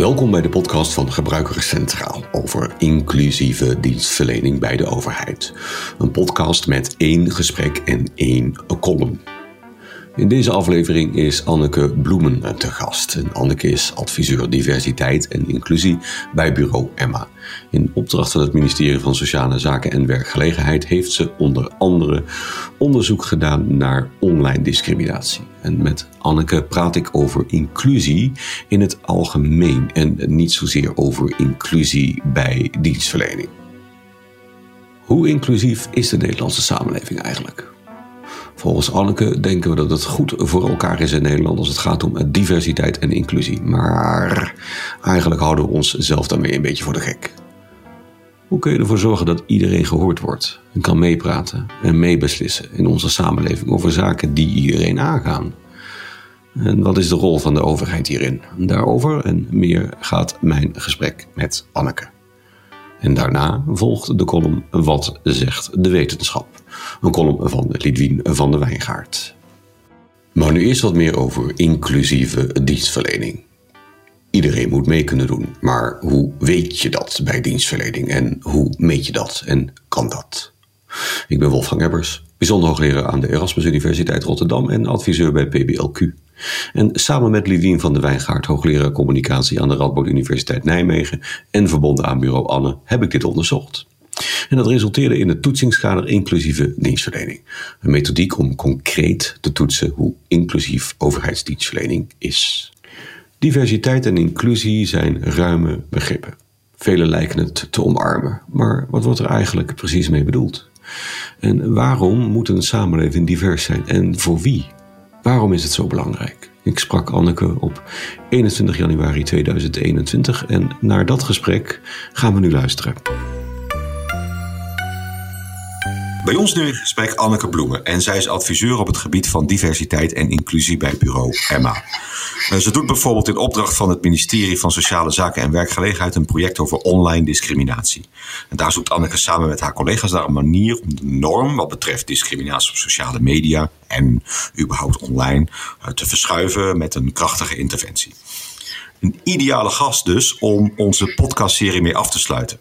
Welkom bij de podcast van Gebruikers Centraal over inclusieve dienstverlening bij de overheid. Een podcast met één gesprek en één column. In deze aflevering is Anneke Bloemen te gast. En Anneke is adviseur diversiteit en inclusie bij bureau Emma. In opdracht van het ministerie van Sociale Zaken en Werkgelegenheid heeft ze onder andere onderzoek gedaan naar online discriminatie. En met Anneke praat ik over inclusie in het algemeen en niet zozeer over inclusie bij dienstverlening. Hoe inclusief is de Nederlandse samenleving eigenlijk? Volgens Anneke denken we dat het goed voor elkaar is in Nederland als het gaat om diversiteit en inclusie. Maar eigenlijk houden we onszelf daarmee een beetje voor de gek. Hoe kun je ervoor zorgen dat iedereen gehoord wordt en kan meepraten en meebeslissen in onze samenleving over zaken die iedereen aangaan? En wat is de rol van de overheid hierin? Daarover en meer gaat mijn gesprek met Anneke. En daarna volgt de column Wat zegt de wetenschap? Een column van Lidwien van der Wijngaard. Maar nu eerst wat meer over inclusieve dienstverlening. Iedereen moet mee kunnen doen, maar hoe weet je dat bij dienstverlening en hoe meet je dat en kan dat? Ik ben Wolfgang Ebbers, bijzonder hoogleraar aan de Erasmus Universiteit Rotterdam en adviseur bij PBLQ. En samen met Lidwien van de Wijngaard, hoogleraar communicatie aan de Radboud Universiteit Nijmegen en verbonden aan bureau Anne, heb ik dit onderzocht. En dat resulteerde in het toetsingskader inclusieve dienstverlening. Een methodiek om concreet te toetsen hoe inclusief overheidsdienstverlening is. Diversiteit en inclusie zijn ruime begrippen. Velen lijken het te omarmen, maar wat wordt er eigenlijk precies mee bedoeld? En waarom moet een samenleving divers zijn en voor wie? Waarom is het zo belangrijk? Ik sprak Anneke op 21 januari 2021 en naar dat gesprek gaan we nu luisteren. Bij ons nu in gesprek Anneke Bloemen en zij is adviseur op het gebied van diversiteit en inclusie bij bureau Emma. Eh, ze doet bijvoorbeeld in opdracht van het ministerie van Sociale Zaken en Werkgelegenheid een project over online discriminatie. En daar zoekt Anneke samen met haar collega's naar een manier om de norm wat betreft discriminatie op sociale media en überhaupt online eh, te verschuiven met een krachtige interventie. Een ideale gast dus om onze podcastserie mee af te sluiten.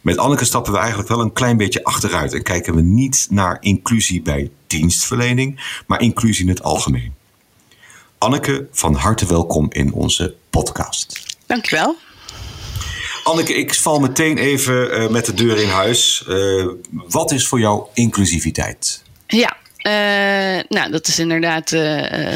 Met Anneke stappen we eigenlijk wel een klein beetje achteruit en kijken we niet naar inclusie bij dienstverlening, maar inclusie in het algemeen. Anneke, van harte welkom in onze podcast. Dankjewel. Anneke, ik val meteen even uh, met de deur in huis. Uh, wat is voor jou inclusiviteit? Ja, uh, nou, dat is inderdaad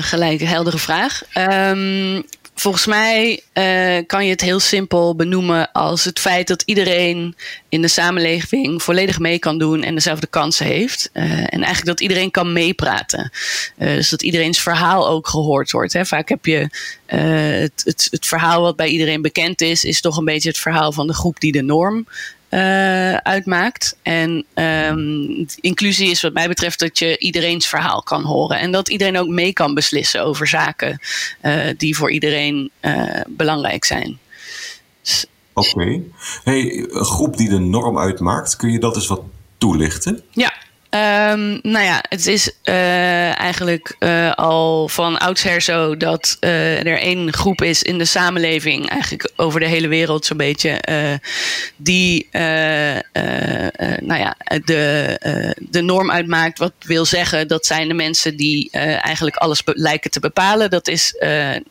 gelijk een heldere vraag. Um, Volgens mij uh, kan je het heel simpel benoemen als het feit dat iedereen in de samenleving volledig mee kan doen en dezelfde kansen heeft. Uh, en eigenlijk dat iedereen kan meepraten. Uh, dus dat iedereen's verhaal ook gehoord wordt. Hè. Vaak heb je het, het, het verhaal wat bij iedereen bekend is, is toch een beetje het verhaal van de groep die de norm uh, uitmaakt. En um, inclusie is wat mij betreft dat je iedereen's verhaal kan horen. En dat iedereen ook mee kan beslissen over zaken uh, die voor iedereen uh, belangrijk zijn. Dus Oké. Okay. Hey, een groep die de norm uitmaakt, kun je dat eens wat toelichten? Ja, Um, nou ja, het is uh, eigenlijk uh, al van oudsher zo dat uh, er één groep is in de samenleving, eigenlijk over de hele wereld zo'n beetje, die nou ja, de, de norm uitmaakt. Wat wil zeggen, dat zijn de mensen die eigenlijk alles lijken te bepalen. Dat is,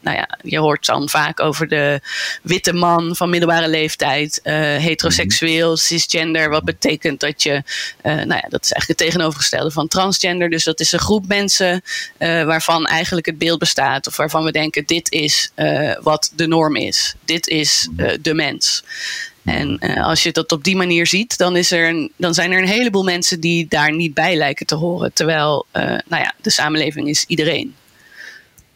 nou ja, je hoort dan vaak over de witte man van middelbare leeftijd, heteroseksueel, cisgender. Wat betekent dat je, nou ja, dat is eigenlijk het tegenovergestelde van transgender. Dus dat is een groep mensen uh, waarvan eigenlijk het beeld bestaat. Of waarvan we denken, dit is uh, wat de norm is. Dit is uh, de mens. En als je dat op die manier ziet, dan, is er een, dan zijn er een heleboel mensen die daar niet bij lijken te horen. Terwijl, nou ja, de samenleving is iedereen.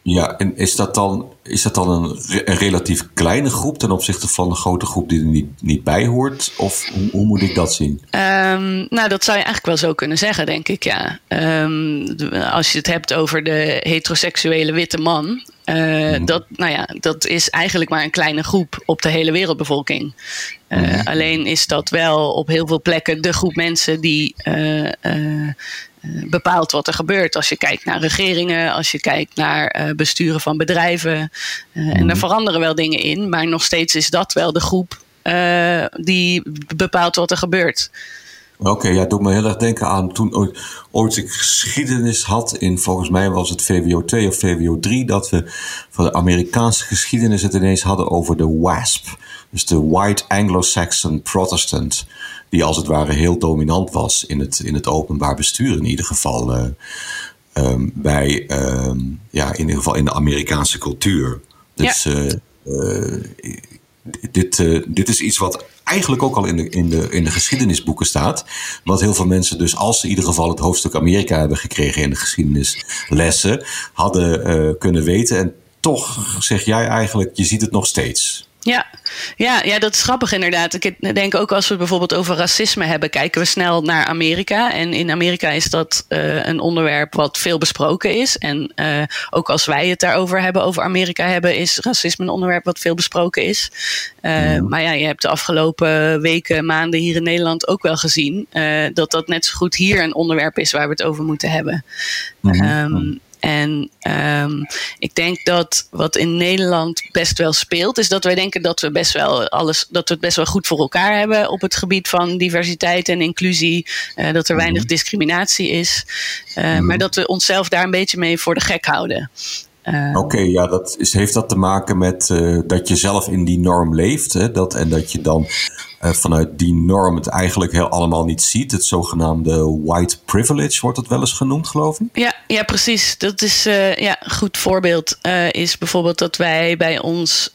Ja, en is dat dan, is dat dan een, een, relatief kleine groep ten opzichte van de grote groep die er niet, niet bij hoort? Of hoe, hoe moet ik dat zien? Um, nou, dat zou je eigenlijk wel zo kunnen zeggen, denk ik, ja. Um, als je het hebt over de heteroseksuele witte man, Uh, dat, nou ja, dat is eigenlijk maar een kleine groep op de hele wereldbevolking. Uh, Alleen is dat wel op heel veel plekken de groep mensen die uh, bepaalt wat er gebeurt. Als je kijkt naar regeringen, als je kijkt naar besturen van bedrijven. En daar veranderen wel dingen in, maar nog steeds is dat wel de groep die bepaalt wat er gebeurt. Oké, ja, doet me heel erg denken aan toen ooit, ooit ik geschiedenis had in, volgens mij was het VWO 2 of VWO 3, dat we van de Amerikaanse geschiedenis het ineens hadden over de WASP. Dus de White Anglo-Saxon Protestant, die als het ware heel dominant was in het, in het openbaar bestuur in ieder geval. Uh, um, bij, um, ja, in ieder geval in de Amerikaanse cultuur. Dus ja. uh, uh, dit, dit is iets wat eigenlijk ook al in de, in, de, in de geschiedenisboeken staat. Wat heel veel mensen dus, als ze in ieder geval het hoofdstuk Amerika hebben gekregen in de geschiedenislessen, hadden uh, kunnen weten. En toch zeg jij eigenlijk, je ziet het nog steeds. Ja. Ja, ja, dat is grappig inderdaad. Ik denk ook als we het bijvoorbeeld over racisme hebben, kijken we snel naar Amerika. En in Amerika is dat uh, een onderwerp wat veel besproken is. En uh, ook als wij het daarover hebben, over Amerika hebben, is racisme een onderwerp wat veel besproken is. Uh, ja. Maar ja, je hebt de afgelopen weken, maanden hier in Nederland ook wel gezien dat dat net zo goed hier een onderwerp is waar we het over moeten hebben. Mm -hmm. um, en um, ik denk dat wat in Nederland best wel speelt, is dat wij denken dat we best wel alles, dat we het best wel goed voor elkaar hebben op het gebied van diversiteit en inclusie. Uh, dat er weinig discriminatie is. Uh, mm -hmm. Maar dat we onszelf daar een beetje mee voor de gek houden. Uh, Oké, okay, ja, dat is, heeft dat te maken met uh, dat je zelf in die norm leeft. Hè, dat, en dat je dan uh, vanuit die norm het eigenlijk heel allemaal niet ziet. Het zogenaamde white privilege wordt het wel eens genoemd, geloof ik. Ja, ja precies. Dat is ja, een goed voorbeeld. is bijvoorbeeld dat wij bij ons,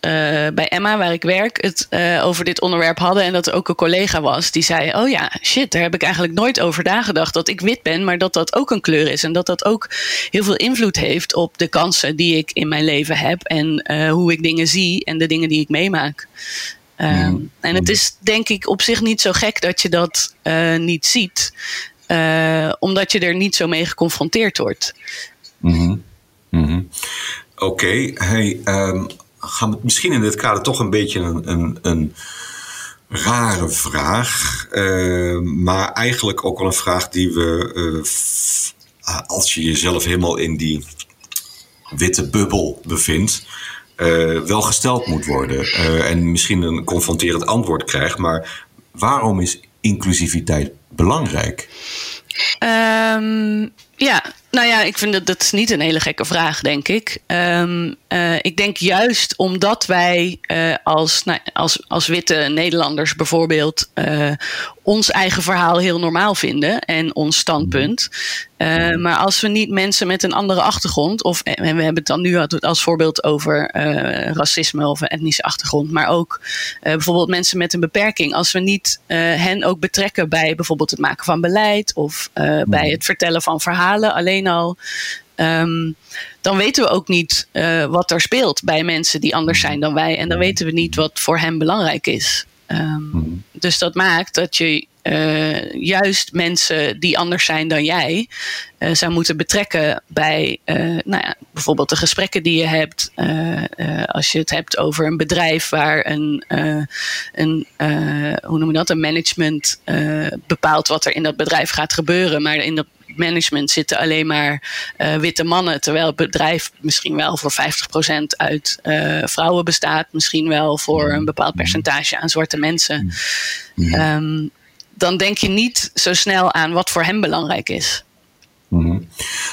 bij Emma, waar ik werk, het over dit onderwerp hadden. En dat er ook een collega was die zei: Oh ja, shit, daar heb ik eigenlijk nooit over nagedacht. Dat ik wit ben, maar dat dat ook een kleur is. En dat dat ook heel veel invloed heeft op de kansen die ik in mijn leven heb en hoe ik dingen zie en de dingen die ik meemaak. Um, mm. En het is denk ik op zich niet zo gek dat je dat uh, niet ziet, uh, omdat je er niet zo mee geconfronteerd wordt. Mm -hmm. mm -hmm. Oké, okay. hey, um, gaan we misschien in dit kader toch een beetje een, een, een rare vraag, maar eigenlijk ook wel een vraag die we, als je jezelf helemaal in die witte bubbel bevindt, wel gesteld moet worden. Uh, en misschien een confronterend antwoord krijgt. Maar waarom is inclusiviteit belangrijk? Um, ja, nou ja, ik vind dat dat is niet een hele gekke vraag, denk ik. Um, uh, ik denk juist omdat wij uh, als, nou, als, als witte Nederlanders bijvoorbeeld uh, ons eigen verhaal heel normaal vinden en ons standpunt. maar als we niet mensen met een andere achtergrond, of en we hebben het dan nu als voorbeeld over racisme of een etnische achtergrond, maar ook bijvoorbeeld mensen met een beperking, als we niet hen ook betrekken bij bijvoorbeeld het maken van beleid of bij het vertellen van verhalen alleen al. Um, dan weten we ook niet uh, wat er speelt bij mensen die anders zijn dan wij. En dan weten we niet wat voor hen belangrijk is. Um, dus dat maakt dat je uh, juist mensen die anders zijn dan jij uh, zou moeten betrekken bij uh, nou ja, bijvoorbeeld de gesprekken die je hebt. als je het hebt over een bedrijf waar een, een hoe noem je dat, een management bepaalt wat er in dat bedrijf gaat gebeuren. Maar in dat management zitten alleen maar uh, witte mannen. Terwijl het bedrijf misschien wel voor 50% uit uh, vrouwen bestaat. Misschien wel voor een bepaald percentage aan zwarte mensen. Ja. Um, dan denk je niet zo snel aan wat voor hem belangrijk is. Mm.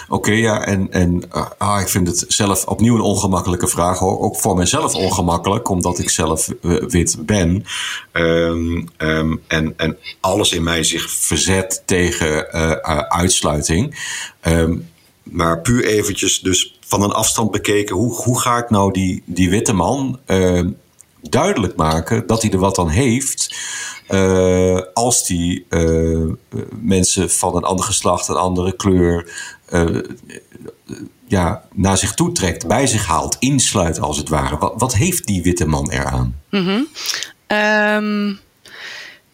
Oké, ja, en, en uh, ah, ik vind het zelf opnieuw een ongemakkelijke vraag. Hoor. Ook voor mezelf ongemakkelijk, omdat ik zelf uh, wit ben. Um, um, en, en alles in mij zich verzet tegen uh, uitsluiting. Um, maar puur eventjes, dus van een afstand bekeken, hoe, hoe ga ik nou die, die witte man duidelijk maken dat hij er wat aan heeft. Uh, als die uh, mensen van een ander geslacht, een andere kleur, uh, ja, naar zich toe trekt, bij zich haalt, insluit als het ware. Wat, wat heeft die witte man eraan? Mm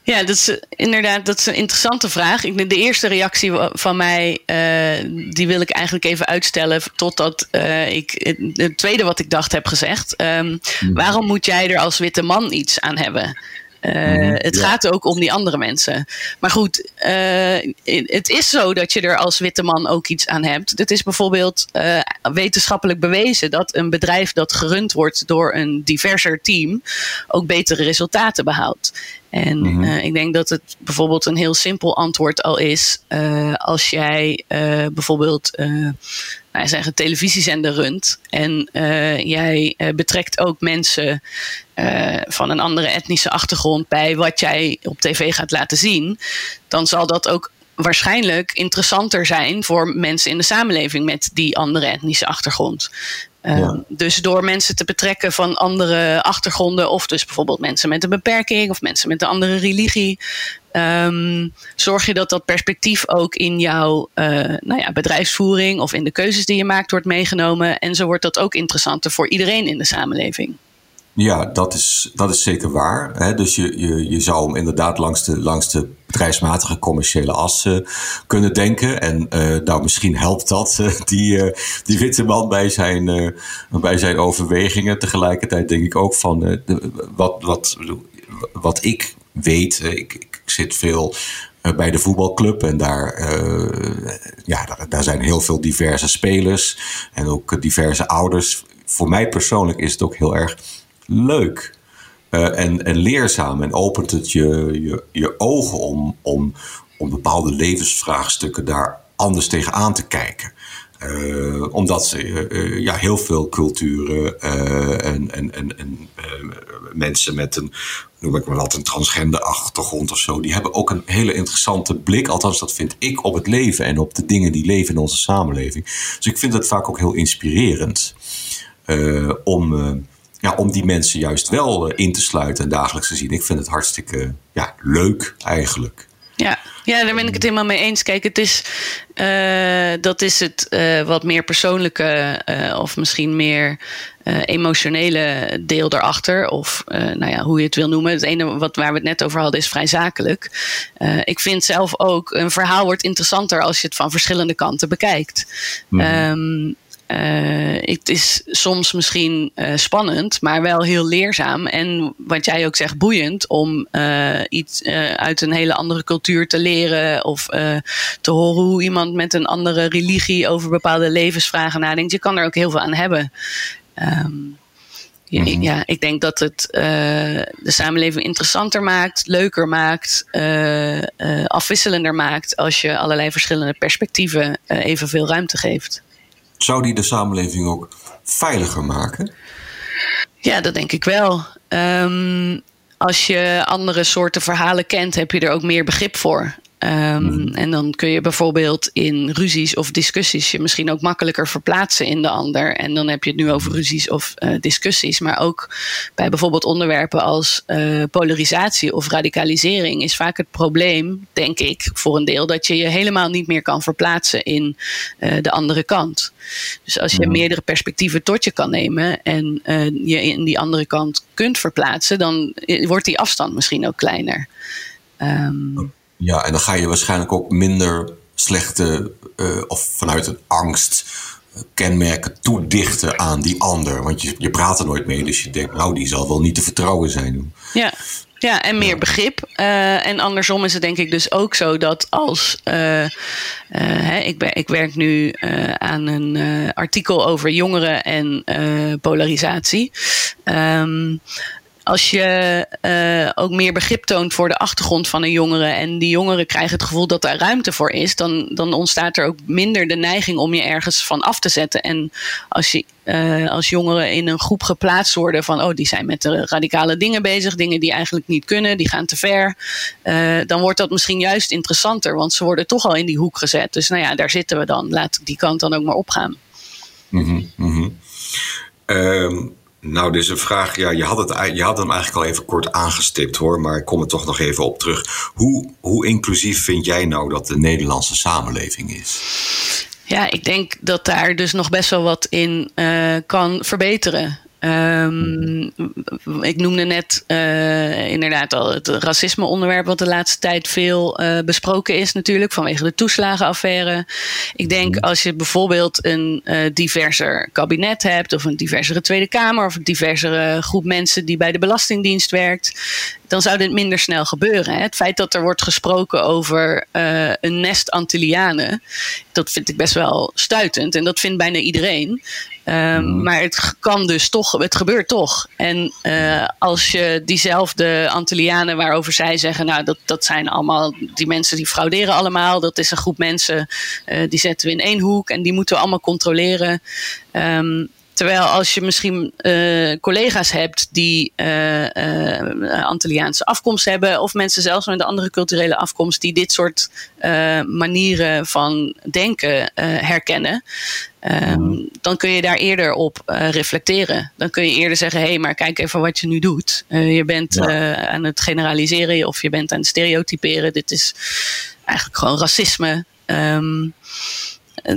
Ja, dat is inderdaad dat is een interessante vraag. Ik, de eerste reactie van mij, uh, die wil ik eigenlijk even uitstellen totdat uh, ik het tweede wat ik dacht heb gezegd. Um, waarom moet jij er als witte man iets aan hebben? Uh, het gaat ook om die andere mensen. Maar goed, uh, het is zo dat je er als witte man ook iets aan hebt. Het is bijvoorbeeld uh, wetenschappelijk bewezen dat een bedrijf dat gerund wordt door een diverser team ook betere resultaten behaalt. En mm -hmm. uh, ik denk dat het bijvoorbeeld een heel simpel antwoord al is. Uh, als jij uh, bijvoorbeeld nou, zeggen, televisiezender runt. En jij betrekt ook mensen van een andere etnische achtergrond bij wat jij op tv gaat laten zien. Dan zal dat ook waarschijnlijk interessanter zijn voor mensen in de samenleving met die andere etnische achtergrond. Ja. Ehm, dus door mensen te betrekken van andere achtergronden, of dus bijvoorbeeld mensen met een beperking of mensen met een andere religie, um, zorg je dat dat perspectief ook in jouw uh, nou ja, bedrijfsvoering of in de keuzes die je maakt wordt meegenomen. En zo wordt dat ook interessanter voor iedereen in de samenleving. Ja, dat is, dat is zeker waar. Hè? Dus je, je, je zou hem inderdaad langs de, langs de bedrijfsmatige commerciële as kunnen denken. En uh, nou, misschien helpt dat uh, die, die witte man bij zijn, bij zijn overwegingen. Tegelijkertijd denk ik ook van de, wat, wat, wat ik weet. Ik, ik zit veel bij de voetbalclub. En daar, ja, daar, zijn heel veel diverse spelers en ook diverse ouders. Voor mij persoonlijk is het ook heel erg leuk uh, en, en leerzaam. En opent het je, je, je ogen om, om, om bepaalde levensvraagstukken daar anders tegenaan te kijken. Uh, omdat ze uh, ja, heel veel culturen en, en, en, en mensen met een, noem ik maar wat, een transgender achtergrond of zo, die hebben ook een hele interessante blik, althans dat vind ik, op het leven en op de dingen die leven in onze samenleving. Dus ik vind het vaak ook heel inspirerend om ja, om die mensen juist wel uh, in te sluiten en dagelijks te zien. Ik vind het hartstikke ja, leuk eigenlijk. Ja. ja, daar ben ik het helemaal mee eens. Kijk, het is, uh, dat is het uh, wat meer persoonlijke of misschien meer emotionele deel daarachter. Of nou ja, hoe je het wil noemen. Het ene wat, waar we het net over hadden is vrij zakelijk. ik vind zelf ook, een verhaal wordt interessanter als je het van verschillende kanten bekijkt. Mm -hmm. um, uh, het is soms misschien uh, spannend, maar wel heel leerzaam. En wat jij ook zegt, boeiend om uh, iets uit een hele andere cultuur te leren. Of te horen hoe iemand met een andere religie over bepaalde levensvragen nadenkt. Je kan er ook heel veel aan hebben. Um, ja, mm -hmm. ja, ik denk dat het de samenleving interessanter maakt, leuker maakt, afwisselender maakt. Als je allerlei verschillende perspectieven evenveel ruimte geeft. Zou die de samenleving ook veiliger maken? Ja, dat denk ik wel. Um, als je andere soorten verhalen kent, heb je er ook meer begrip voor. Um, En dan kun je bijvoorbeeld in ruzies of discussies je misschien ook makkelijker verplaatsen in de ander. En dan heb je het nu over ruzies of uh, discussies. Maar ook bij bijvoorbeeld onderwerpen als uh, polarisatie of radicalisering is vaak het probleem, denk ik, voor een deel, dat je je helemaal niet meer kan verplaatsen in uh, de andere kant. Dus als je meerdere perspectieven tot je kan nemen en je in die andere kant kunt verplaatsen, dan wordt die afstand misschien ook kleiner. Um, ja, en dan ga je waarschijnlijk ook minder slechte uh, of vanuit een angst uh, kenmerken toedichten aan die ander. Want je, je praat er nooit mee, dus je denkt, nou, die zal wel niet te vertrouwen zijn. Ja. Ja, en meer begrip. Uh, en andersom is het denk ik dus ook zo dat als. Uh, uh, hè, ik, ben, ik werk nu aan een artikel over jongeren en polarisatie. Um, als je uh, ook meer begrip toont voor de achtergrond van een jongere en die jongeren krijgen het gevoel dat daar ruimte voor is, dan, dan ontstaat er ook minder de neiging om je ergens van af te zetten. En als je uh, als jongeren in een groep geplaatst worden van oh, die zijn met de radicale dingen bezig, dingen die eigenlijk niet kunnen, die gaan te ver, uh, dan wordt dat misschien juist interessanter, want ze worden toch al in die hoek gezet. Dus nou ja, daar zitten we dan. Laat die kant dan ook maar opgaan. Mm -hmm, nou, is een vraag. Ja, je had, het, je had hem eigenlijk al even kort aangestipt hoor, maar ik kom er toch nog even op terug. Hoe, hoe inclusief vind jij nou dat de Nederlandse samenleving is? Ja, ik denk dat daar dus nog best wel wat in uh, kan verbeteren. Ehm, ik noemde net uh, inderdaad al het racisme-onderwerp, wat de laatste tijd veel uh, besproken is, natuurlijk, vanwege de toeslagenaffaire. Ik denk mhm. als je bijvoorbeeld een uh, diverser kabinet hebt, of een diversere Tweede Kamer, of een diversere groep mensen die bij de Belastingdienst werkt, dan zou dit minder snel gebeuren. Hè? Het feit dat er wordt gesproken over een nest Antillianen, dat vind ik best wel stuitend. En dat vindt bijna iedereen. Um, maar het kan dus toch, het gebeurt toch. En uh, als je diezelfde Antillianen waarover zij zeggen, nou dat, dat zijn allemaal die mensen die frauderen allemaal. Dat is een groep mensen, uh, die zetten we in één hoek en die moeten we allemaal controleren. Um, Terwijl als je misschien uh, collega's hebt die Antilliaanse afkomst hebben, of mensen zelfs met een andere culturele afkomst, die dit soort manieren van denken herkennen, um, dan kun je daar eerder op reflecteren. Dan kun je eerder zeggen: hé, hey, maar kijk even wat je nu doet. je bent ja. aan het generaliseren of je bent aan het stereotyperen. Dit is eigenlijk gewoon racisme. Um,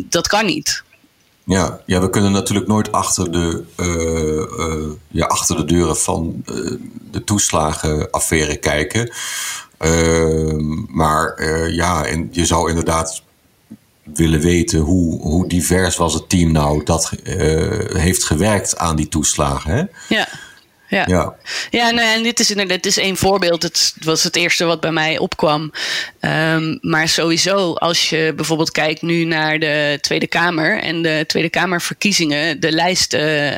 dat kan niet. Ja, ja, we kunnen natuurlijk nooit achter de, uh, ja, achter de deuren van uh, de toeslagenaffaire kijken. Ehm, maar ja, en je zou inderdaad willen weten hoe, hoe divers was het team nou dat heeft gewerkt aan die toeslagen. Hè? Ja. Ja, ja. ja nou, en dit is inderdaad is één voorbeeld. Het was het eerste wat bij mij opkwam. Um, maar sowieso, als je bijvoorbeeld kijkt nu naar de Tweede Kamer en de Tweede Kamerverkiezingen, de lijst uh,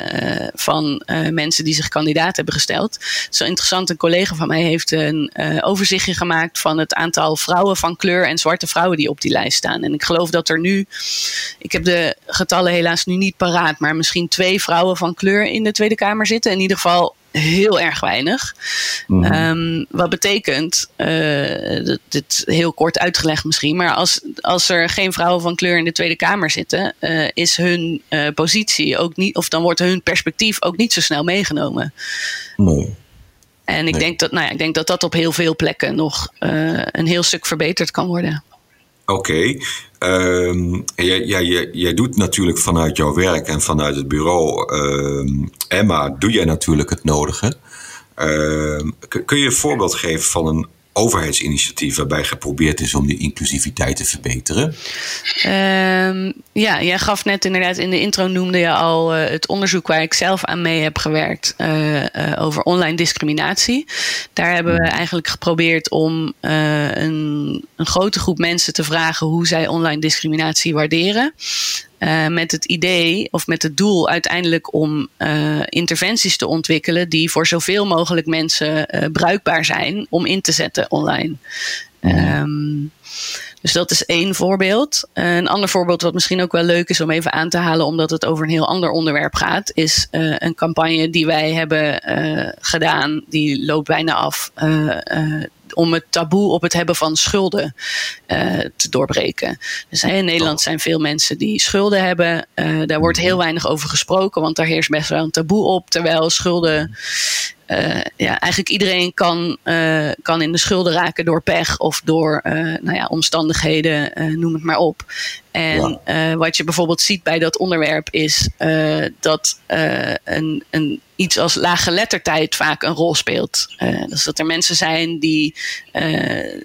van uh, mensen die zich kandidaat hebben gesteld. Zo interessant, een collega van mij heeft een uh, overzichtje gemaakt van het aantal vrouwen van kleur en zwarte vrouwen die op die lijst staan. En ik geloof dat er nu, ik heb de getallen helaas nu niet paraat, maar misschien twee vrouwen van kleur in de Tweede Kamer zitten. In ieder geval heel erg weinig. Mm -hmm. wat betekent, uh, dit heel kort uitgelegd misschien, maar als, als er geen vrouwen van kleur in de Tweede Kamer zitten, uh, is hun uh, positie ook niet, of dan wordt hun perspectief ook niet zo snel meegenomen. Nee. En ik, nee. denk dat, nou ja, ik denk dat dat op heel veel plekken nog een heel stuk verbeterd kan worden. Oké. Um, jij, jij, doet natuurlijk vanuit jouw werk en vanuit het bureau, um, Emma, doe jij natuurlijk het nodige. Um, kun je een voorbeeld geven van een overheidsinitiatief waarbij geprobeerd is om die inclusiviteit te verbeteren? Um, ja, jij gaf net inderdaad in de intro noemde je al uh, het onderzoek waar ik zelf aan mee heb gewerkt uh, uh, over online discriminatie. Daar hebben we eigenlijk geprobeerd om een, een grote groep mensen te vragen hoe zij online discriminatie waarderen. Uh, met het idee of met het doel uiteindelijk om uh, interventies te ontwikkelen die voor zoveel mogelijk mensen uh, bruikbaar zijn om in te zetten online. Ja. Um, dus dat is één voorbeeld. Een ander voorbeeld, wat misschien ook wel leuk is om even aan te halen, omdat het over een heel ander onderwerp gaat, is uh, een campagne die wij hebben uh, gedaan. Die loopt bijna af. Uh, om het taboe op het hebben van schulden uh, te doorbreken. Dus in Nederland zijn veel mensen die schulden hebben. Uh, daar wordt heel weinig over gesproken, want daar heerst best wel een taboe op. Terwijl schulden uh, ja, eigenlijk iedereen kan, uh, kan in de schulden raken door pech of door uh, nou ja, omstandigheden, noem het maar op. En ja. wat je bijvoorbeeld ziet bij dat onderwerp is dat een, een, iets als laaggeletterdheid vaak een rol speelt. dus dat er mensen zijn die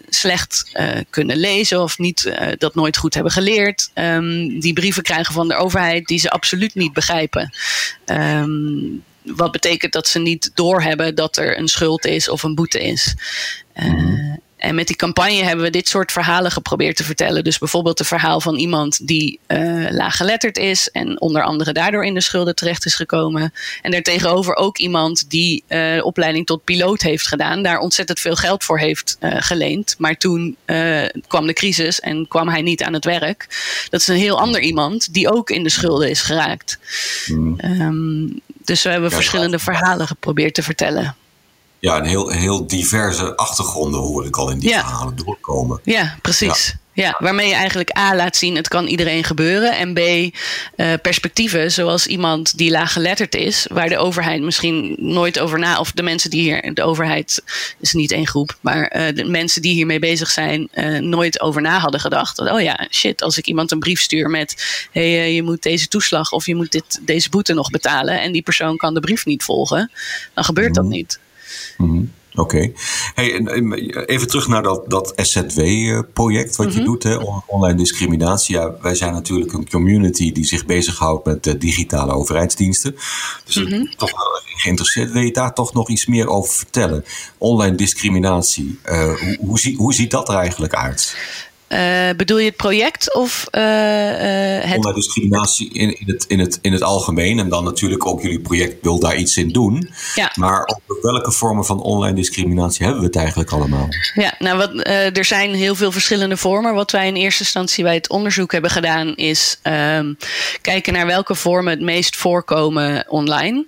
slecht kunnen lezen of niet, dat nooit goed hebben geleerd. Um, die brieven krijgen van de overheid die ze absoluut niet begrijpen. Um, wat betekent dat ze niet doorhebben dat er een schuld is of een boete is. Uh, en met die campagne hebben we dit soort verhalen geprobeerd te vertellen. Dus bijvoorbeeld het verhaal van iemand die uh, laaggeletterd is en onder andere daardoor in de schulden terecht is gekomen. En daartegenover ook iemand die uh, opleiding tot piloot heeft gedaan, daar ontzettend veel geld voor heeft uh, geleend. Maar toen kwam de crisis en kwam hij niet aan het werk. Dat is een heel ander iemand die ook in de schulden is geraakt. Mm. Um, dus we hebben ja, verschillende verhalen geprobeerd te vertellen. Ja, een heel, heel diverse achtergronden hoor ik al in die verhalen doorkomen. Ja, precies. Ja, waarmee je eigenlijk A laat zien, het kan iedereen gebeuren. En B, uh, perspectieven, zoals iemand die laaggeletterd is, waar de overheid misschien nooit over na, of de mensen die hier, de overheid is niet één groep, maar uh, de mensen die hiermee bezig zijn, uh, nooit over na hadden gedacht. Dat, oh ja, shit, als ik iemand een brief stuur met, hé, hey, je moet deze toeslag of je moet dit, deze boete nog betalen, en die persoon kan de brief niet volgen, dan gebeurt mm -hmm. dat mhm. niet. Mm -hmm. Oké. Hey, even terug naar dat, dat SZW-project wat mm -hmm. je doet, hè, online discriminatie. Ja, wij zijn natuurlijk een community die zich bezighoudt met uh, digitale overheidsdiensten. Dus mm -hmm. toch wel geïnteresseerd. Wil je daar toch nog iets meer over vertellen? Online discriminatie, uh, hoe, hoe, zie, hoe ziet dat er eigenlijk uit? Uh, bedoel je het project of uh, uh, het... Online discriminatie in, in, het, in, het, in het algemeen. En dan natuurlijk ook jullie project wil daar iets in doen. Ja. Maar welke vormen van online discriminatie hebben we het eigenlijk allemaal? Ja, nou wat, er zijn heel veel verschillende vormen. Wat wij in eerste instantie bij het onderzoek hebben gedaan... is um, kijken naar welke vormen het meest voorkomen online.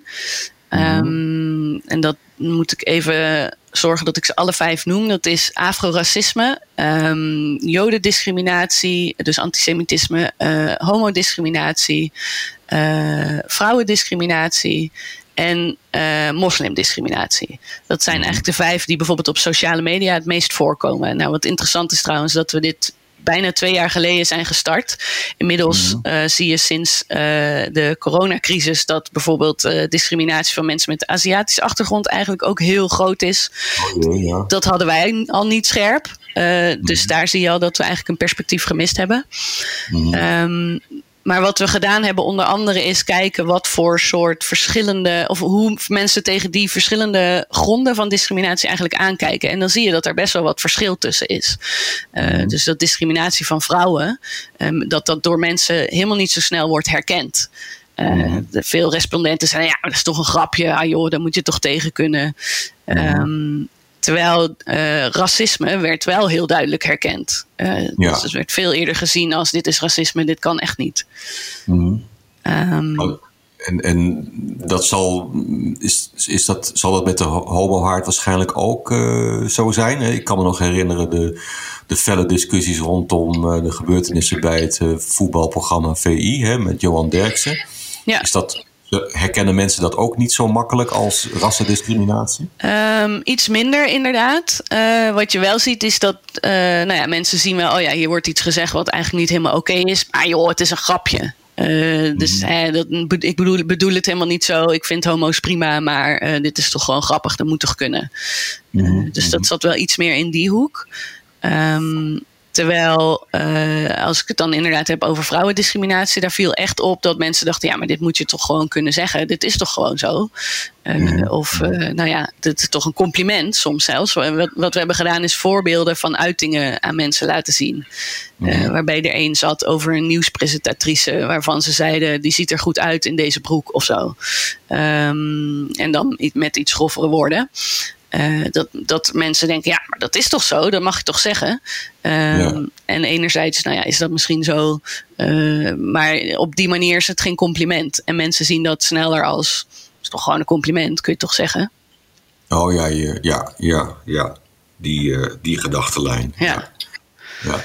Mm. Um, en dat moet ik even zorgen dat ik ze alle vijf noem. Dat is afroracisme, um, jodendiscriminatie, dus antisemitisme, uh, homodiscriminatie, uh, vrouwendiscriminatie en uh, moslimdiscriminatie. Dat zijn eigenlijk de vijf die bijvoorbeeld op sociale media het meest voorkomen. Nou, wat interessant is trouwens dat we dit bijna twee jaar geleden zijn gestart. Inmiddels mm -hmm. uh, zie je sinds uh, de coronacrisis dat bijvoorbeeld uh, discriminatie van mensen met Aziatische achtergrond eigenlijk ook heel groot is. Oh, ja. Dat hadden wij al niet scherp. Mm -hmm. Dus daar zie je al dat we eigenlijk een perspectief gemist hebben. Mm -hmm. um, maar wat we gedaan hebben onder andere is kijken wat voor soort verschillende, of hoe mensen tegen die verschillende gronden van discriminatie eigenlijk aankijken. En dan zie je dat er best wel wat verschil tussen is. Uh, dus dat discriminatie van vrouwen, um, dat dat door mensen helemaal niet zo snel wordt herkend. Uh, mm. Veel respondenten zeggen, ja, dat is toch een grapje, ah joh, daar moet je toch tegen kunnen. Um, Terwijl uh, racisme werd wel heel duidelijk herkend. Uh, ja. Dus het werd veel eerder gezien als dit is racisme, dit kan echt niet. Mm. Um, en, en dat zal, is, is dat, zal dat met de homo-haard waarschijnlijk ook uh, zo zijn? Ik kan me nog herinneren de, de felle discussies rondom de gebeurtenissen bij het voetbalprogramma VI hè, met Johan Derksen. Ja. Is dat Herkennen mensen dat ook niet zo makkelijk als rassendiscriminatie? Um, iets minder inderdaad. Uh, wat je wel ziet is dat uh, nou ja, mensen zien wel... oh ja, hier wordt iets gezegd wat eigenlijk niet helemaal oké okay is. Maar joh, het is een grapje. Uh, dus hè, dat, ik bedoel, bedoel het helemaal niet zo. Ik vind homo's prima, maar dit is toch gewoon grappig. Dat moet toch kunnen. Mm. dus dat zat wel iets meer in die hoek. Um, Terwijl, uh, als ik het dan inderdaad heb over vrouwendiscriminatie, daar viel echt op dat mensen dachten: ja, maar dit moet je toch gewoon kunnen zeggen. Dit is toch gewoon zo. Uh, of, uh, nou ja, dit is toch een compliment soms zelfs. Wat, wat, we hebben gedaan is voorbeelden van uitingen aan mensen laten zien. waarbij er een zat over een nieuwspresentatrice, waarvan ze zeiden: die ziet er goed uit in deze broek of zo. Um, en dan met iets groffere woorden. Uh, dat, dat mensen denken, ja, maar dat is toch zo, dat mag je toch zeggen. Ja. En enerzijds, nou ja, is dat misschien zo, uh, maar op die manier is het geen compliment. En mensen zien dat sneller als, is toch gewoon een compliment, kun je toch zeggen? Oh ja, ja, ja, ja, ja. Die, uh, die gedachtenlijn. Ja. ja. ja.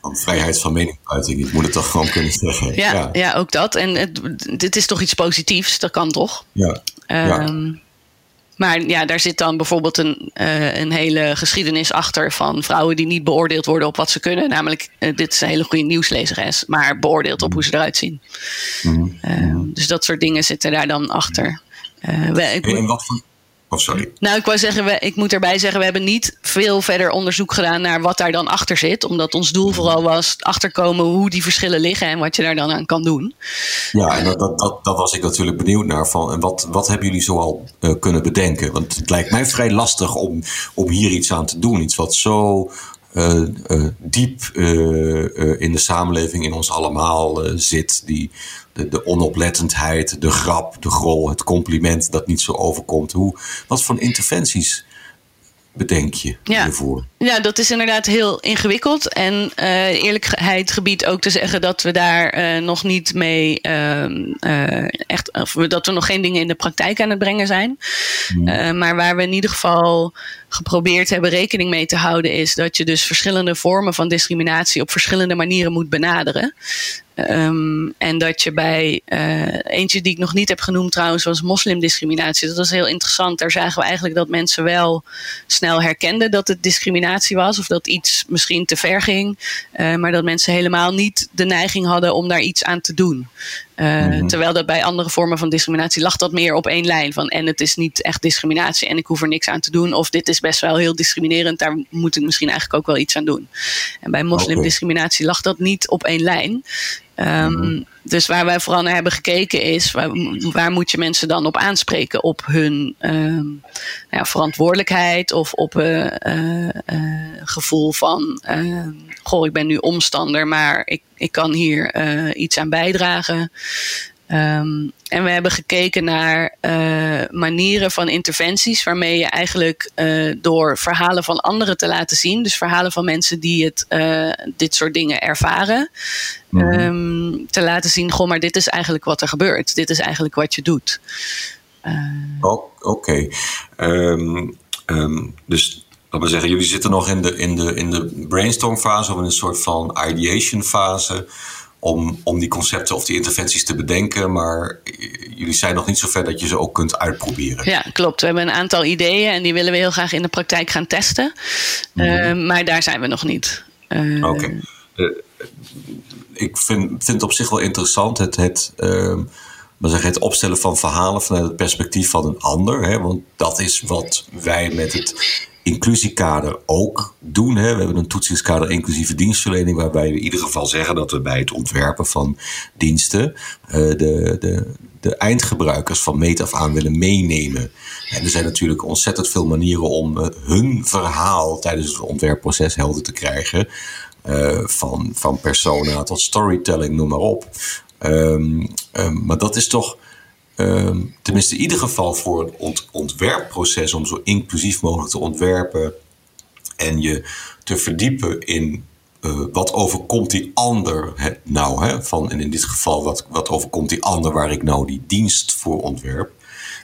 Van vrijheid van meningsuiting, ik moet het toch gewoon kunnen zeggen. Ja, ja. ja ook dat. En het, dit is toch iets positiefs, dat kan toch? Ja. Um, ja. Maar ja, daar zit dan bijvoorbeeld een, uh, een hele geschiedenis achter van vrouwen die niet beoordeeld worden op wat ze kunnen. Namelijk, uh, dit is een hele goede nieuwslezeres, maar beoordeeld op hoe ze eruit zien. Mm-hmm. Uh, dus dat soort dingen zitten daar dan achter. We, ik, en wat voor, Oh, sorry. Nou, ik wou zeggen, we, ik moet erbij zeggen, we hebben niet veel verder onderzoek gedaan naar wat daar dan achter zit. Omdat ons doel vooral was achterkomen hoe die verschillen liggen en wat je daar dan aan kan doen. Ja, en dat, dat, dat, dat was ik natuurlijk benieuwd naar. Van, en wat, wat hebben jullie zoal uh, kunnen bedenken? Want het lijkt mij vrij lastig om, om hier iets aan te doen. Iets wat zo uh, uh, diep uh, in de samenleving, in ons allemaal zit. Die, de, de, onoplettendheid, de grap, de grol, het compliment dat niet zo overkomt. Hoe, wat voor interventies bedenk je ja. hiervoor? Ja, dat is inderdaad heel ingewikkeld. En uh, eerlijkheid gebied ook te zeggen dat we daar uh, nog niet mee uh, echt, of dat we nog geen dingen in de praktijk aan het brengen zijn. Mm. maar waar we in ieder geval geprobeerd hebben rekening mee te houden, is dat je dus verschillende vormen van discriminatie op verschillende manieren moet benaderen. Um, en dat je bij uh, eentje die ik nog niet heb genoemd trouwens was moslimdiscriminatie. Dat was heel interessant. Daar zagen we eigenlijk dat mensen wel snel herkenden dat het discriminatie was. Of dat iets misschien te ver ging. Uh, maar dat mensen helemaal niet de neiging hadden om daar iets aan te doen. Uh, mm-hmm. Terwijl dat bij andere vormen van discriminatie lag dat meer op één lijn. Van en het is niet echt discriminatie en ik hoef er niks aan te doen. Of dit is best wel heel discriminerend, daar moet ik misschien eigenlijk ook wel iets aan doen. En bij moslimdiscriminatie lag dat niet op één lijn. Um, dus waar wij vooral naar hebben gekeken is, waar, waar moet je mensen dan op aanspreken? Op hun uh, ja, verantwoordelijkheid of op een uh, uh, gevoel van, goh, ik ben nu omstander, maar ik, ik kan hier iets aan bijdragen. Um, en we hebben gekeken naar uh, manieren van interventies waarmee je eigenlijk uh, door verhalen van anderen te laten zien, dus verhalen van mensen die het, uh, dit soort dingen ervaren, mm -hmm. um, te laten zien, goh, maar dit is eigenlijk wat er gebeurt. Dit is eigenlijk wat je doet. Oh, Oké. Okay. Um, dus dat we zeggen, jullie zitten nog in de, in de, in de brainstorm fase of in een soort van ideation fase om, om die concepten of die interventies te bedenken. Maar jullie zijn nog niet zo ver dat je ze ook kunt uitproberen. Ja, klopt. We hebben een aantal ideeën en die willen we heel graag in de praktijk gaan testen. Mm -hmm. uh, maar daar zijn we nog niet. Uh, Oké. Okay. Uh, ik vind, vind het op zich wel interessant het, het, maar zeggen, het opstellen van verhalen vanuit het perspectief van een ander. Hè, want dat is wat wij met het inclusiekader ook doen. Hè. We hebben een toetsingskader inclusieve dienstverlening, waarbij we in ieder geval zeggen dat we bij het ontwerpen van diensten uh, de, de, de eindgebruikers van meet af aan willen meenemen. En er zijn natuurlijk ontzettend veel manieren om uh, hun verhaal tijdens het ontwerpproces helder te krijgen. Uh, van, van persona tot storytelling, noem maar op. Um, um, maar dat is toch Um, tenminste in ieder geval voor het ont ontwerpproces om zo inclusief mogelijk te ontwerpen en je te verdiepen in uh, wat overkomt die ander nou, hè? Van, en in dit geval wat, wat overkomt die ander waar ik nou die dienst voor ontwerp,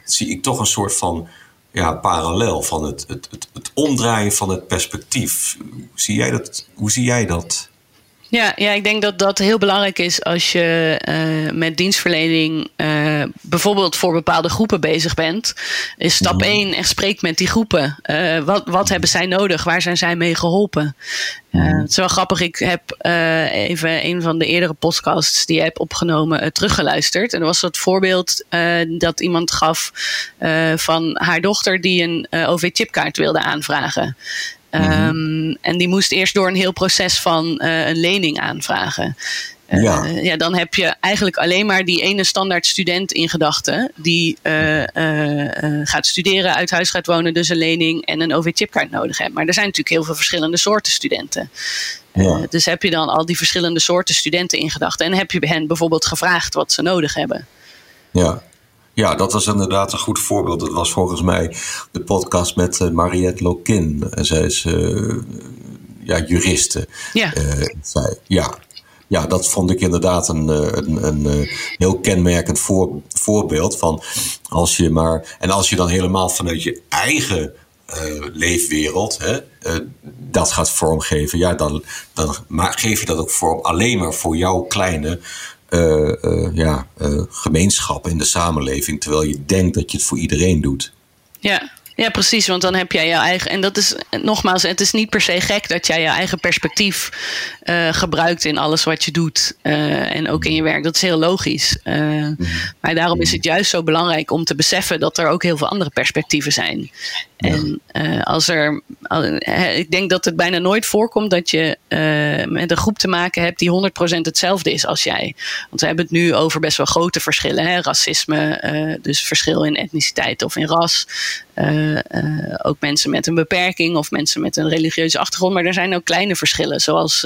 zie ik toch een soort van ja, parallel van het, het, het, het omdraaien van het perspectief. Zie jij dat, hoe zie jij dat? Ja, ja, ik denk dat dat heel belangrijk is als je uh, met dienstverlening uh, bijvoorbeeld voor bepaalde groepen bezig bent. Is stap 1 mhm. echt spreek met die groepen. Uh, wat, wat hebben zij nodig? Waar zijn zij mee geholpen? het is wel grappig, ik heb even een van de eerdere podcasts die je hebt opgenomen teruggeluisterd. En er was dat voorbeeld dat iemand gaf van haar dochter die een OV-chipkaart wilde aanvragen. Um, en die moest eerst door een heel proces van uh, een lening aanvragen. Uh, ja. ja, dan heb je eigenlijk alleen maar die ene standaard student in gedachten. Die uh, gaat studeren, uit huis gaat wonen, dus een lening en een OV-chipkaart nodig heeft. Maar er zijn natuurlijk heel veel verschillende soorten studenten. Ja. dus heb je dan al die verschillende soorten studenten in gedachten. En heb je hen bijvoorbeeld gevraagd wat ze nodig hebben. Ja, ja, dat was inderdaad een goed voorbeeld. Dat was volgens mij de podcast met uh, Mariette Lokin. Zij is uh, ja, juriste. Ja. Uh, zij, ja. ja, dat vond ik inderdaad een, een, een heel kenmerkend voor, voorbeeld van als je maar. En als je dan helemaal vanuit je eigen leefwereld hè, dat gaat vormgeven, ja, dan, dan geef je dat ook vorm alleen maar voor jouw kleine uh, ja, uh, gemeenschappen in de samenleving, terwijl je denkt dat je het voor iedereen doet. Ja, ja, precies. Want dan heb jij jouw eigen. En dat is nogmaals, het is niet per se gek dat jij je eigen perspectief uh, gebruikt in alles wat je doet. Uh, en ook in je werk. Dat is heel logisch. Uh, maar daarom is het juist zo belangrijk om te beseffen dat er ook heel veel andere perspectieven zijn. En als er. ik denk dat het bijna nooit voorkomt dat je met een groep te maken hebt die 100% hetzelfde is als jij. Want we hebben het nu over best wel grote verschillen. Hè? Racisme, dus verschil in etniciteit of in ras. Ook mensen met een beperking of mensen met een religieuze achtergrond. Maar er zijn ook kleine verschillen, zoals.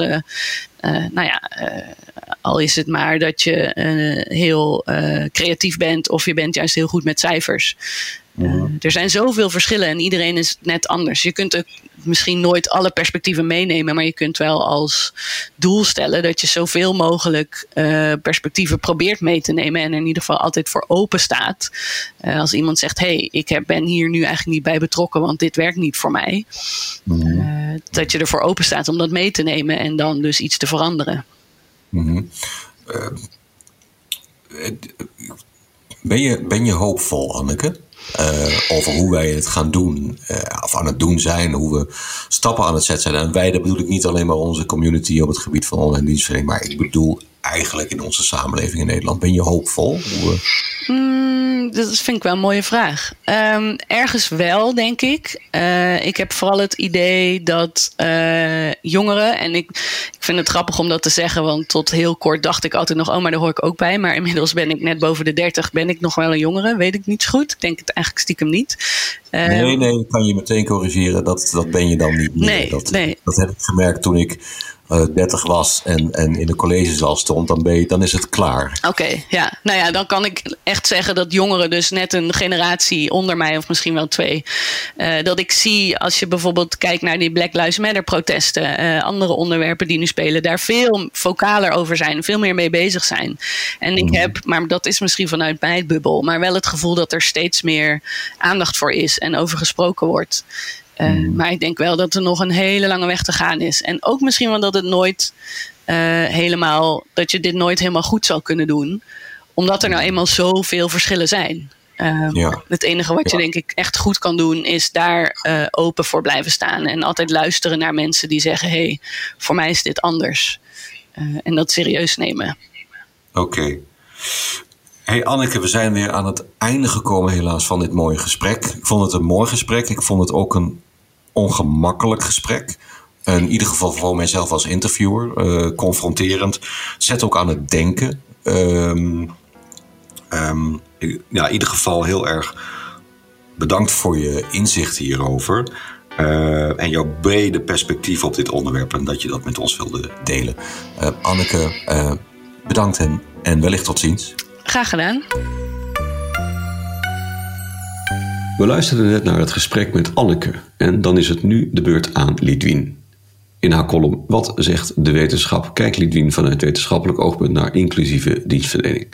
nou ja, al is het maar dat je heel creatief bent of je bent juist heel goed met cijfers. Uh, er zijn zoveel verschillen en iedereen is net anders. Je kunt ook misschien nooit alle perspectieven meenemen, maar je kunt wel als doel stellen dat je zoveel mogelijk uh, perspectieven probeert mee te nemen en er in ieder geval altijd voor open staat. Uh, als iemand zegt: Hé, hey, ik heb, ben hier nu eigenlijk niet bij betrokken, want dit werkt niet voor mij. Mm. dat je ervoor open staat om dat mee te nemen en dan dus iets te veranderen. Mm ben, je, ben je hoopvol, Anneke? Uh, over hoe wij het gaan doen, uh, of aan het doen zijn, hoe we stappen aan het zetten zijn. En wij, dat bedoel ik niet alleen maar onze community op het gebied van online dienstverlening, maar ik bedoel eigenlijk in onze samenleving in Nederland. Ben je hoopvol? Hoe, mm, dat vind ik wel een mooie vraag. Um, ergens wel, denk ik. Uh, ik heb vooral het idee dat uh, jongeren, en ik, ik vind het grappig om dat te zeggen, want tot heel kort dacht ik altijd nog, oh, maar daar hoor ik ook bij. Maar inmiddels ben ik net boven de 30, ben ik nog wel een jongere, weet ik niet zo goed. Ik denk het eigenlijk stiekem niet. Uh, nee, nee, kan je meteen corrigeren. Dat, dat ben je dan niet meer. Nee, dat, nee. dat heb ik gemerkt toen ik 30 was en, en in de collegezaal stond, dan, ben je, dan is het klaar. Oké, okay, ja. Nou ja, dan kan ik echt zeggen dat jongeren, dus net een generatie onder mij, of misschien wel twee, uh, dat ik zie als je bijvoorbeeld kijkt naar die Black Lives Matter protesten, uh, andere onderwerpen die nu spelen, daar veel vocaler over zijn, veel meer mee bezig zijn. En ik heb, maar dat is misschien vanuit mijn bubbel, maar wel het gevoel dat er steeds meer aandacht voor is en over gesproken wordt. Uh, mm. Maar ik denk wel dat er nog een hele lange weg te gaan is. En ook misschien wel dat het nooit uh, helemaal, dat je dit nooit helemaal goed zal kunnen doen. Omdat er nou eenmaal zoveel verschillen zijn. Uh, ja. Het enige wat je ja. denk ik echt goed kan doen, is daar uh, open voor blijven staan. En altijd luisteren naar mensen die zeggen: hé, hey, voor mij is dit anders. En dat serieus nemen. Oké. Okay. Hey Anneke, we zijn weer aan het einde gekomen helaas van dit mooie gesprek. Ik vond het een mooi gesprek. Ik vond het ook een ongemakkelijk gesprek. In ieder geval voor mijzelf als interviewer. Uh, confronterend. Zet ook aan het denken. Um, um, ja, in ieder geval heel erg bedankt voor je inzicht hierover. Uh, en jouw brede perspectief op dit onderwerp. En dat je dat met ons wilde delen. Uh, Anneke, bedankt en, en wellicht tot ziens. Graag gedaan. We luisterden net naar het gesprek met Anneke en dan is het nu de beurt aan Lidwien. In haar column Wat zegt de wetenschap? kijkt Lidwien vanuit wetenschappelijk oogpunt naar inclusieve dienstverlening.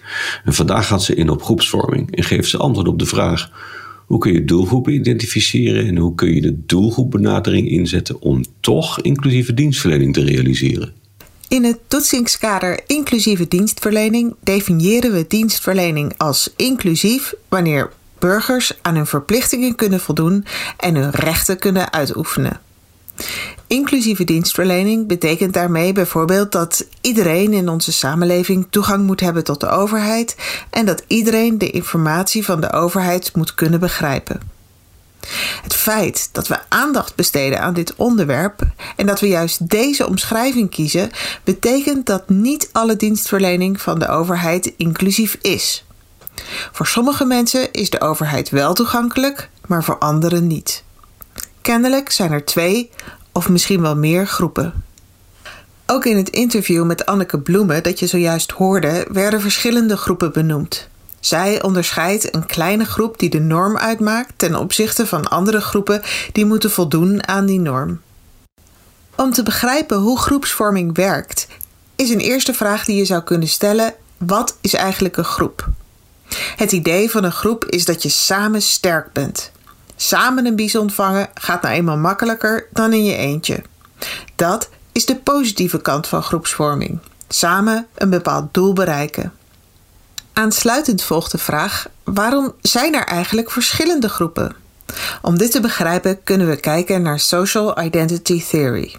En vandaag gaat ze in op groepsvorming en geeft ze antwoord op de vraag: hoe kun je doelgroepen identificeren en hoe kun je de doelgroepbenadering inzetten om toch inclusieve dienstverlening te realiseren? In het toetsingskader inclusieve dienstverlening definiëren we dienstverlening als inclusief wanneer burgers aan hun verplichtingen kunnen voldoen en hun rechten kunnen uitoefenen. Inclusieve dienstverlening betekent daarmee bijvoorbeeld dat iedereen in onze samenleving toegang moet hebben tot de overheid en dat iedereen de informatie van de overheid moet kunnen begrijpen. Feit dat we aandacht besteden aan dit onderwerp en dat we juist deze omschrijving kiezen, betekent dat niet alle dienstverlening van de overheid inclusief is. Voor sommige mensen is de overheid wel toegankelijk, maar voor anderen niet. Kennelijk zijn er twee of misschien wel meer groepen. Ook in het interview met Anneke Bloemen dat je zojuist hoorde, werden verschillende groepen benoemd. Zij onderscheidt een kleine groep die de norm uitmaakt ten opzichte van andere groepen die moeten voldoen aan die norm. Om te begrijpen hoe groepsvorming werkt, is een eerste vraag die je zou kunnen stellen: wat is eigenlijk een groep? Het idee van een groep is dat je samen sterk bent. Samen een bies ontvangen gaat nou eenmaal makkelijker dan in je eentje. Dat is de positieve kant van groepsvorming. Samen een bepaald doel bereiken. Aansluitend volgt de vraag: waarom zijn er eigenlijk verschillende groepen? Om dit te begrijpen kunnen we kijken naar Social Identity Theory.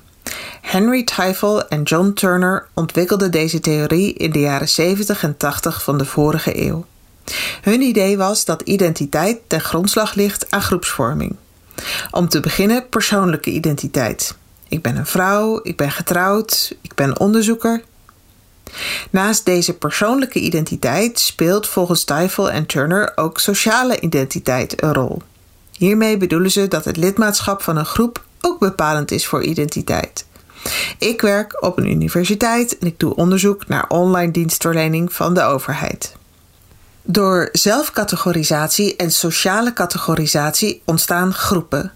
Henry Teifel en John Turner ontwikkelden deze theorie in de jaren 70 en 80 van de vorige eeuw. Hun idee was dat identiteit ten grondslag ligt aan groepsvorming. Om te beginnen persoonlijke identiteit. Ik ben een vrouw, ik ben getrouwd, ik ben onderzoeker. Naast deze persoonlijke identiteit speelt volgens Teifel en Turner ook sociale identiteit een rol. Hiermee bedoelen ze dat het lidmaatschap van een groep ook bepalend is voor identiteit. Ik werk op een universiteit en ik doe onderzoek naar online dienstverlening van de overheid. Door zelfcategorisatie en sociale categorisatie ontstaan groepen.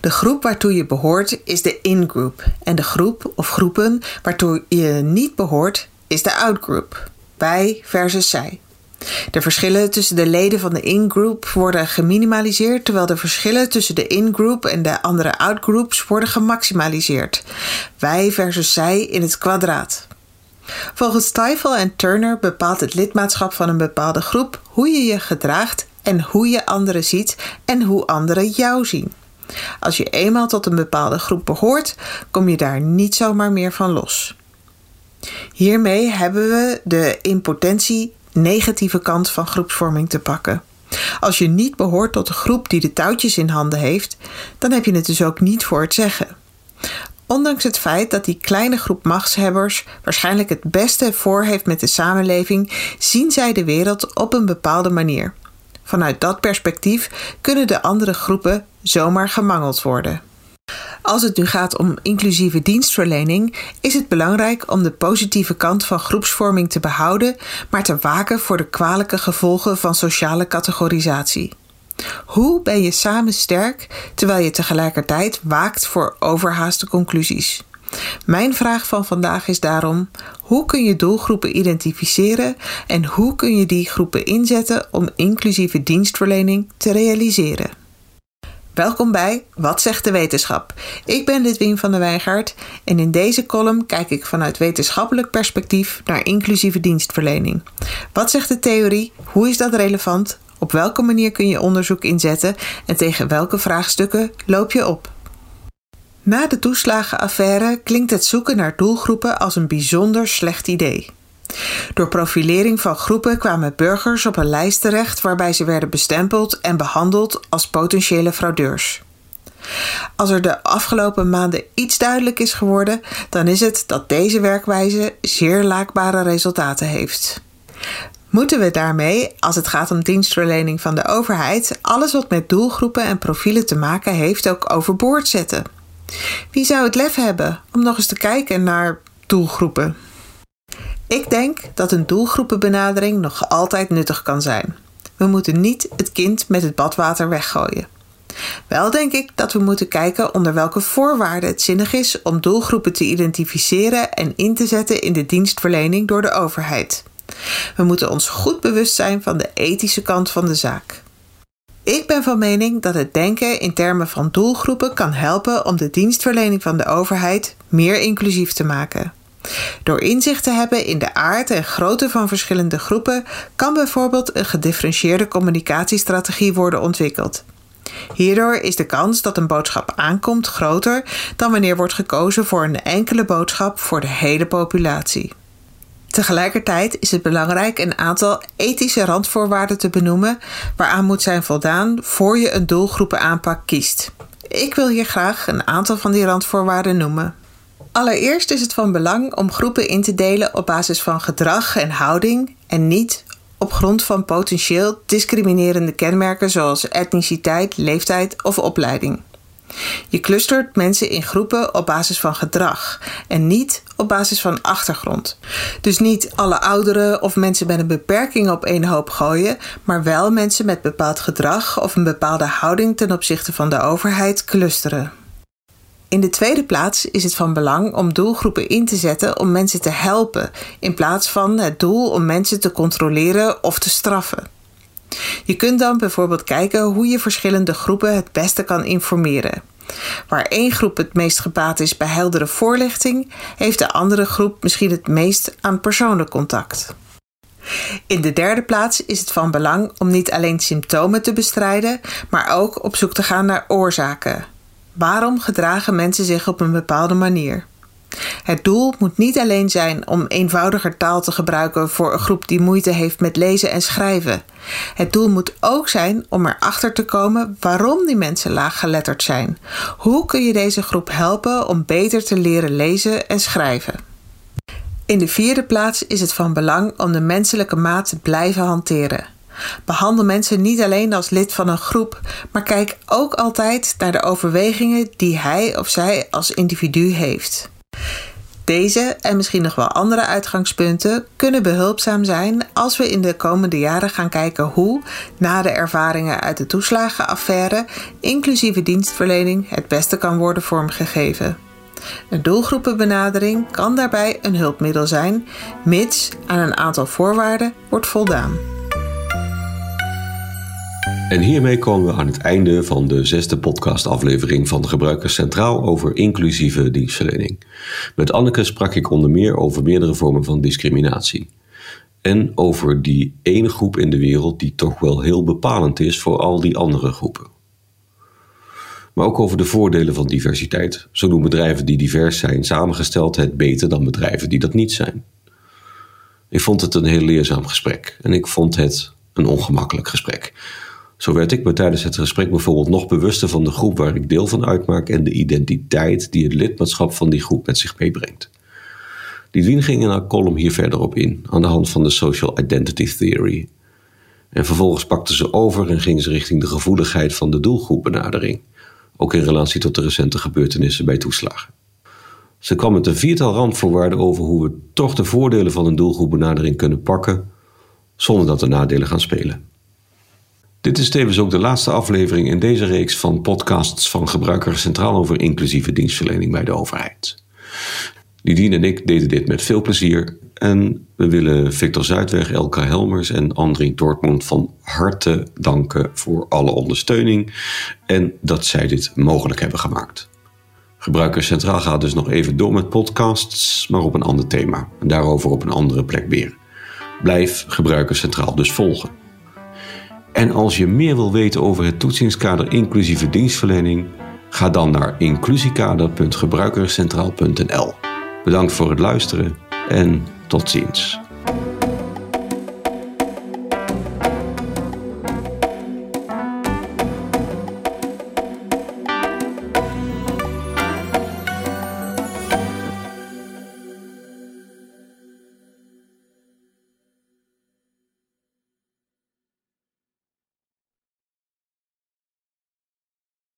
De groep waartoe je behoort is de in-group en de groep of groepen waartoe je niet behoort is de out-group. Wij versus zij. De verschillen tussen de leden van de in-group worden geminimaliseerd, terwijl de verschillen tussen de in-group en de andere out-groups worden gemaximaliseerd. Wij versus zij in het kwadraat. Volgens Stifel en Turner bepaalt het lidmaatschap van een bepaalde groep hoe je je gedraagt en hoe je anderen ziet en hoe anderen jou zien. Als je eenmaal tot een bepaalde groep behoort, kom je daar niet zomaar meer van los. Hiermee hebben we de in potentie negatieve kant van groepsvorming te pakken. Als je niet behoort tot de groep die de touwtjes in handen heeft, dan heb je het dus ook niet voor het zeggen. Ondanks het feit dat die kleine groep machtshebbers waarschijnlijk het beste voor heeft met de samenleving, zien zij de wereld op een bepaalde manier. Vanuit dat perspectief kunnen de andere groepen zomaar gemangeld worden. Als het nu gaat om inclusieve dienstverlening, is het belangrijk om de positieve kant van groepsvorming te behouden, maar te waken voor de kwalijke gevolgen van sociale categorisatie. Hoe ben je samen sterk terwijl je tegelijkertijd waakt voor overhaaste conclusies? Mijn vraag van vandaag is daarom: hoe kun je doelgroepen identificeren en hoe kun je die groepen inzetten om inclusieve dienstverlening te realiseren? Welkom bij Wat zegt de wetenschap? Ik ben Lidwien van der Wijngaard en in deze column kijk ik vanuit wetenschappelijk perspectief naar inclusieve dienstverlening. Wat zegt de theorie? Hoe is dat relevant? Op welke manier kun je onderzoek inzetten en tegen welke vraagstukken loop je op? Na de toeslagenaffaire klinkt het zoeken naar doelgroepen als een bijzonder slecht idee. Door profilering van groepen kwamen burgers op een lijst terecht waarbij ze werden bestempeld en behandeld als potentiële fraudeurs. Als er de afgelopen maanden iets duidelijk is geworden, dan is het dat deze werkwijze zeer laakbare resultaten heeft. Moeten we daarmee, als het gaat om dienstverlening van de overheid, alles wat met doelgroepen en profielen te maken heeft ook overboord zetten? Wie zou het lef hebben om nog eens te kijken naar doelgroepen? Ik denk dat een doelgroepenbenadering nog altijd nuttig kan zijn. We moeten niet het kind met het badwater weggooien. Wel denk ik dat we moeten kijken onder welke voorwaarden het zinnig is om doelgroepen te identificeren en in te zetten in de dienstverlening door de overheid. We moeten ons goed bewust zijn van de ethische kant van de zaak. Ik ben van mening dat het denken in termen van doelgroepen kan helpen om de dienstverlening van de overheid meer inclusief te maken. Door inzicht te hebben in de aard en grootte van verschillende groepen kan bijvoorbeeld een gedifferentieerde communicatiestrategie worden ontwikkeld. Hierdoor is de kans dat een boodschap aankomt groter dan wanneer wordt gekozen voor een enkele boodschap voor de hele populatie. Tegelijkertijd is het belangrijk een aantal ethische randvoorwaarden te benoemen waaraan moet zijn voldaan voor je een doelgroepenaanpak kiest. Ik wil hier graag een aantal van die randvoorwaarden noemen. Allereerst is het van belang om groepen in te delen op basis van gedrag en houding en niet op grond van potentieel discriminerende kenmerken zoals etniciteit, leeftijd of opleiding. Je clustert mensen in groepen op basis van gedrag en niet op basis van achtergrond. Dus niet alle ouderen of mensen met een beperking op één hoop gooien, maar wel mensen met bepaald gedrag of een bepaalde houding ten opzichte van de overheid clusteren. In de tweede plaats is het van belang om doelgroepen in te zetten om mensen te helpen, in plaats van het doel om mensen te controleren of te straffen. Je kunt dan bijvoorbeeld kijken hoe je verschillende groepen het beste kan informeren. Waar één groep het meest gebaat is bij heldere voorlichting, heeft de andere groep misschien het meest aan persoonlijk contact. In de derde plaats is het van belang om niet alleen symptomen te bestrijden, maar ook op zoek te gaan naar oorzaken. Waarom gedragen mensen zich op een bepaalde manier? Het doel moet niet alleen zijn om eenvoudiger taal te gebruiken voor een groep die moeite heeft met lezen en schrijven. Het doel moet ook zijn om erachter te komen waarom die mensen laaggeletterd zijn. Hoe kun je deze groep helpen om beter te leren lezen en schrijven? In de vierde plaats is het van belang om de menselijke maat te blijven hanteren. Behandel mensen niet alleen als lid van een groep, maar kijk ook altijd naar de overwegingen die hij of zij als individu heeft. Deze en misschien nog wel andere uitgangspunten kunnen behulpzaam zijn als we in de komende jaren gaan kijken hoe, na de ervaringen uit de toeslagenaffaire, inclusieve dienstverlening het beste kan worden vormgegeven. Een doelgroepenbenadering kan daarbij een hulpmiddel zijn, mits aan een aantal voorwaarden wordt voldaan. En hiermee komen we aan het einde van de zesde podcastaflevering van Gebruikers Centraal over inclusieve dienstverlening. Met Anneke sprak ik onder meer over meerdere vormen van discriminatie. En over die ene groep in de wereld die toch wel heel bepalend is voor al die andere groepen. Maar ook over de voordelen van diversiteit. Zo doen bedrijven die divers zijn samengesteld het beter dan bedrijven die dat niet zijn. Ik vond het een heel leerzaam gesprek en ik vond het een ongemakkelijk gesprek. Zo werd ik me tijdens het gesprek bijvoorbeeld nog bewuster van de groep waar ik deel van uitmaak en de identiteit die het lidmaatschap van die groep met zich meebrengt. Lidwien ging in haar column hier verder op in, aan de hand van de Social Identity Theory. En vervolgens pakte ze over en ging ze richting de gevoeligheid van de doelgroepbenadering, ook in relatie tot de recente gebeurtenissen bij toeslagen. Ze kwam met een viertal randvoorwaarden over hoe we toch de voordelen van een doelgroepbenadering kunnen pakken, zonder dat de nadelen gaan spelen. Dit is tevens ook de laatste aflevering in deze reeks van podcasts van Gebruikers Centraal over inclusieve dienstverlening bij de overheid. Lidien en ik deden dit met veel plezier en we willen Victor Zuidweg, Elka Helmers en André Dortmund van harte danken voor alle ondersteuning en dat zij dit mogelijk hebben gemaakt. Gebruikers Centraal gaat dus nog even door met podcasts, maar op een ander thema en daarover op een andere plek weer. Blijf Gebruikers Centraal dus volgen. En als je meer wil weten over het toetsingskader inclusieve dienstverlening, ga dan naar inclusiekader.gebruikerscentraal.nl. Bedankt voor het luisteren en tot ziens.